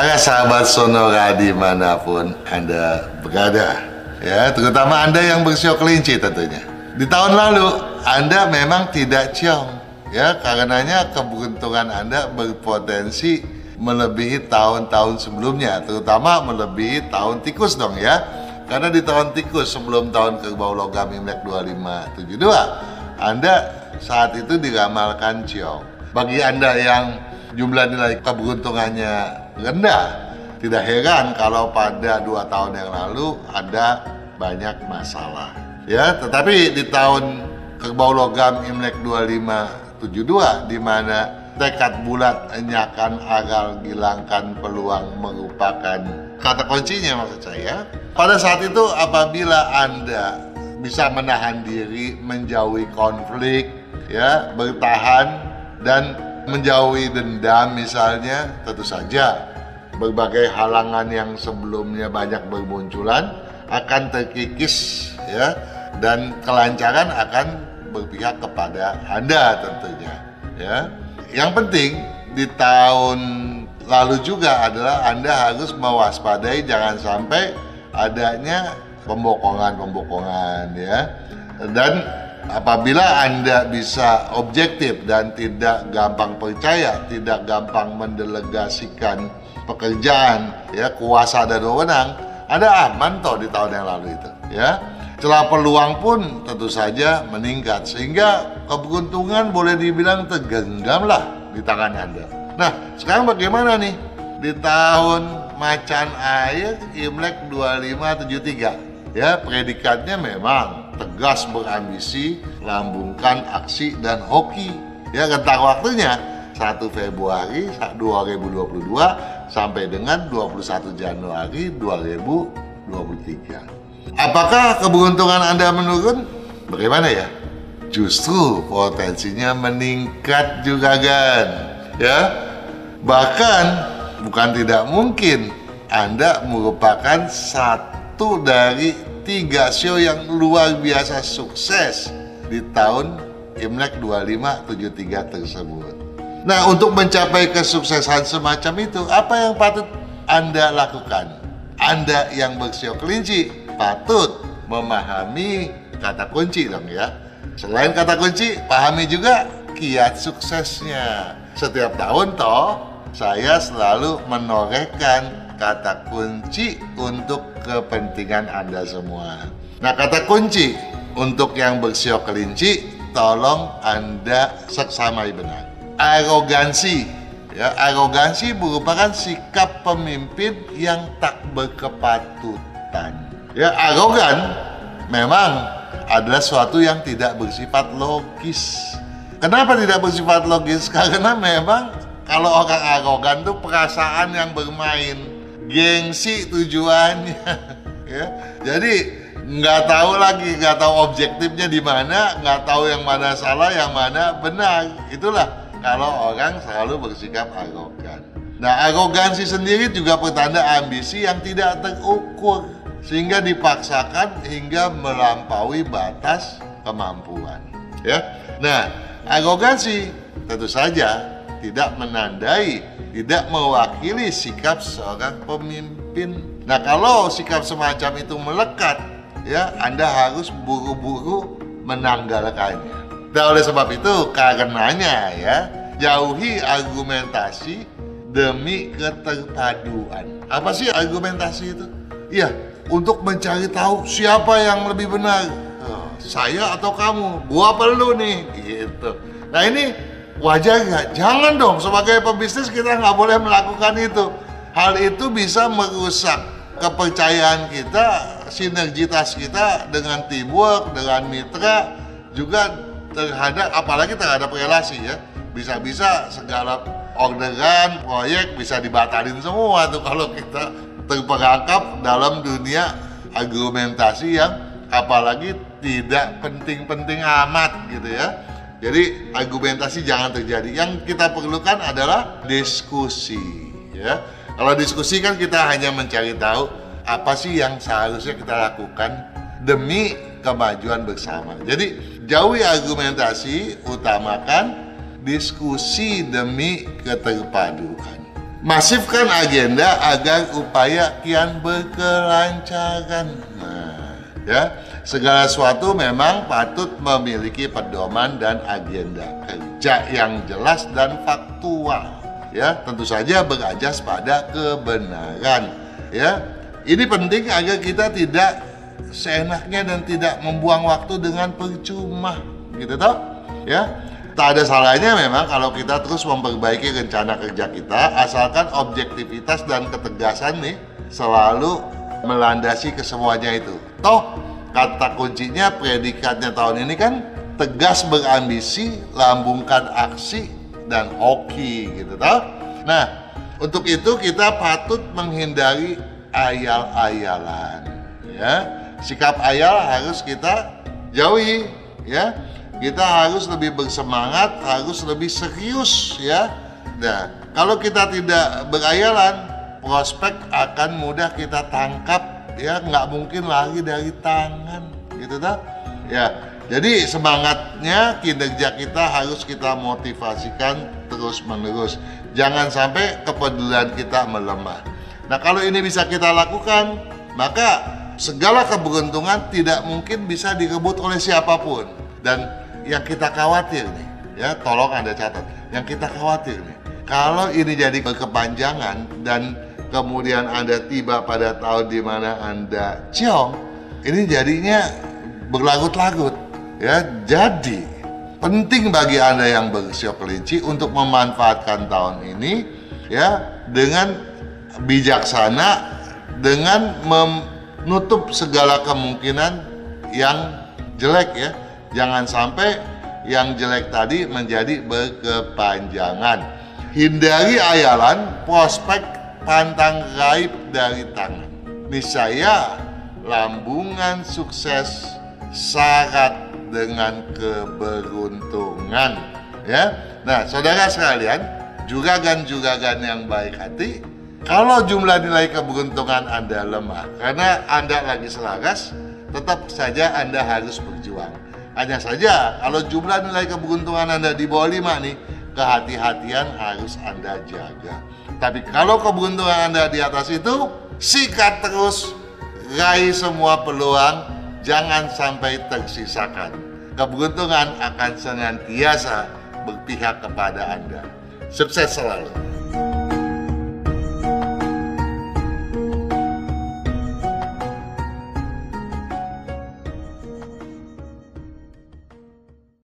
para sahabat Sonora di mana pun Anda berada. Ya, terutama Anda yang bersio kelinci tentunya. Di tahun lalu, Anda memang tidak ciong. Ya, karenanya keberuntungan Anda berpotensi melebihi tahun-tahun sebelumnya, terutama melebihi tahun tikus dong ya. Karena di tahun tikus sebelum tahun kerbau logam Imlek 2572, Anda saat itu diramalkan ciong. Bagi Anda yang jumlah nilai keberuntungannya rendah, tidak heran kalau pada dua tahun yang lalu ada banyak masalah. Ya, tetapi di tahun kerbau logam Imlek 2572 di mana tekad bulat enyakan agal gilangkan peluang merupakan kata kuncinya maksud saya. Pada saat itu apabila Anda bisa menahan diri, menjauhi konflik, ya, bertahan dan menjauhi dendam misalnya, tentu saja berbagai halangan yang sebelumnya banyak bermunculan akan terkikis ya dan kelancaran akan berpihak kepada Anda tentunya ya. Yang penting di tahun lalu juga adalah Anda harus mewaspadai jangan sampai adanya pembokongan-pembokongan ya. Dan apabila Anda bisa objektif dan tidak gampang percaya, tidak gampang mendelegasikan pekerjaan, ya kuasa dan wewenang, Anda aman toh di tahun yang lalu itu, ya. Celah peluang pun tentu saja meningkat sehingga keberuntungan boleh dibilang tergenggam lah di tangan Anda. Nah, sekarang bagaimana nih di tahun macan air Imlek 2573? Ya, predikatnya memang tegas berambisi, lambungkan aksi dan hoki. Ya, rentang waktunya 1 Februari 2022 sampai dengan 21 Januari 2023. Apakah keberuntungan Anda menurun? Bagaimana ya? Justru potensinya meningkat juga kan. Ya. Bahkan bukan tidak mungkin Anda merupakan satu dari tiga show yang luar biasa sukses di tahun Imlek 2573 tersebut. Nah, untuk mencapai kesuksesan semacam itu, apa yang patut Anda lakukan? Anda yang bersio kelinci patut memahami kata kunci dong ya. Selain kata kunci, pahami juga kiat suksesnya. Setiap tahun toh, saya selalu menorehkan kata kunci untuk kepentingan Anda semua. Nah, kata kunci untuk yang bersio kelinci, tolong Anda seksamai benar. Arogansi. Ya, arogansi merupakan sikap pemimpin yang tak berkepatutan. Ya, arogan memang adalah suatu yang tidak bersifat logis. Kenapa tidak bersifat logis? Karena memang kalau orang arogan tuh perasaan yang bermain, gengsi tujuannya. ya, jadi nggak tahu lagi, nggak tahu objektifnya di mana, nggak tahu yang mana salah, yang mana benar. Itulah kalau orang selalu bersikap arogan. Nah, arogansi sendiri juga pertanda ambisi yang tidak terukur sehingga dipaksakan hingga melampaui batas kemampuan. Ya. Nah, arogansi tentu saja tidak menandai, tidak mewakili sikap seorang pemimpin. Nah, kalau sikap semacam itu melekat, ya Anda harus buru-buru menanggalkannya. Dan oleh sebab itu, karenanya ya, jauhi argumentasi demi keterpaduan. Apa sih argumentasi itu? Iya, untuk mencari tahu siapa yang lebih benar. Oh, saya atau kamu? Gua perlu nih, gitu. Nah ini wajar nggak? Jangan dong, sebagai pebisnis kita nggak boleh melakukan itu. Hal itu bisa merusak kepercayaan kita, sinergitas kita dengan teamwork, dengan mitra, juga terhadap apalagi terhadap relasi ya bisa-bisa segala orderan proyek bisa dibatalin semua tuh kalau kita terperangkap dalam dunia argumentasi yang apalagi tidak penting-penting amat gitu ya jadi argumentasi jangan terjadi yang kita perlukan adalah diskusi ya kalau diskusi kan kita hanya mencari tahu apa sih yang seharusnya kita lakukan demi kemajuan bersama. Jadi jauhi argumentasi, utamakan diskusi demi keterpaduan. Masifkan agenda agar upaya kian berkelancaran. Nah, ya, segala sesuatu memang patut memiliki pedoman dan agenda kerja yang jelas dan faktual. Ya, tentu saja berajas pada kebenaran. Ya, ini penting agar kita tidak seenaknya dan tidak membuang waktu dengan percuma, gitu toh? Ya, tak ada salahnya memang kalau kita terus memperbaiki rencana kerja kita asalkan objektivitas dan ketegasan nih selalu melandasi kesemuanya itu toh kata kuncinya predikatnya tahun ini kan tegas berambisi lambungkan aksi dan hoki gitu toh. Nah untuk itu kita patut menghindari ayal-ayalan ya. Sikap ayal harus kita jauhi ya. Kita harus lebih bersemangat, harus lebih serius ya. Nah, kalau kita tidak berayalan, prospek akan mudah kita tangkap ya, nggak mungkin lagi dari tangan, gitu tak? Ya, jadi semangatnya kinerja kita harus kita motivasikan terus menerus. Jangan sampai kepedulian kita melemah. Nah, kalau ini bisa kita lakukan, maka segala keberuntungan tidak mungkin bisa direbut oleh siapa pun dan yang kita khawatir nih, ya tolong Anda catat, yang kita khawatir nih, kalau ini jadi berkepanjangan dan kemudian Anda tiba pada tahun di mana Anda ciong, ini jadinya berlarut-larut, ya. Jadi penting bagi Anda yang berusia kelinci untuk memanfaatkan tahun ini, ya, dengan bijaksana, dengan menutup segala kemungkinan yang jelek ya Jangan sampai yang jelek tadi menjadi berkepanjangan. Hindari ayalan, prospek pantang gaib dari tangan. Niscaya lambungan sukses syarat dengan keberuntungan. Ya, nah saudara sekalian, juragan-juragan yang baik hati, kalau jumlah nilai keberuntungan Anda lemah karena Anda lagi selaras, tetap saja Anda harus berjuang hanya saja kalau jumlah nilai keberuntungan Anda di bawah 5 nih, kehati-hatian harus Anda jaga. Tapi kalau keberuntungan Anda di atas itu, sikat terus, raih semua peluang, jangan sampai tersisakan. Keberuntungan akan senantiasa berpihak kepada Anda. Sukses selalu.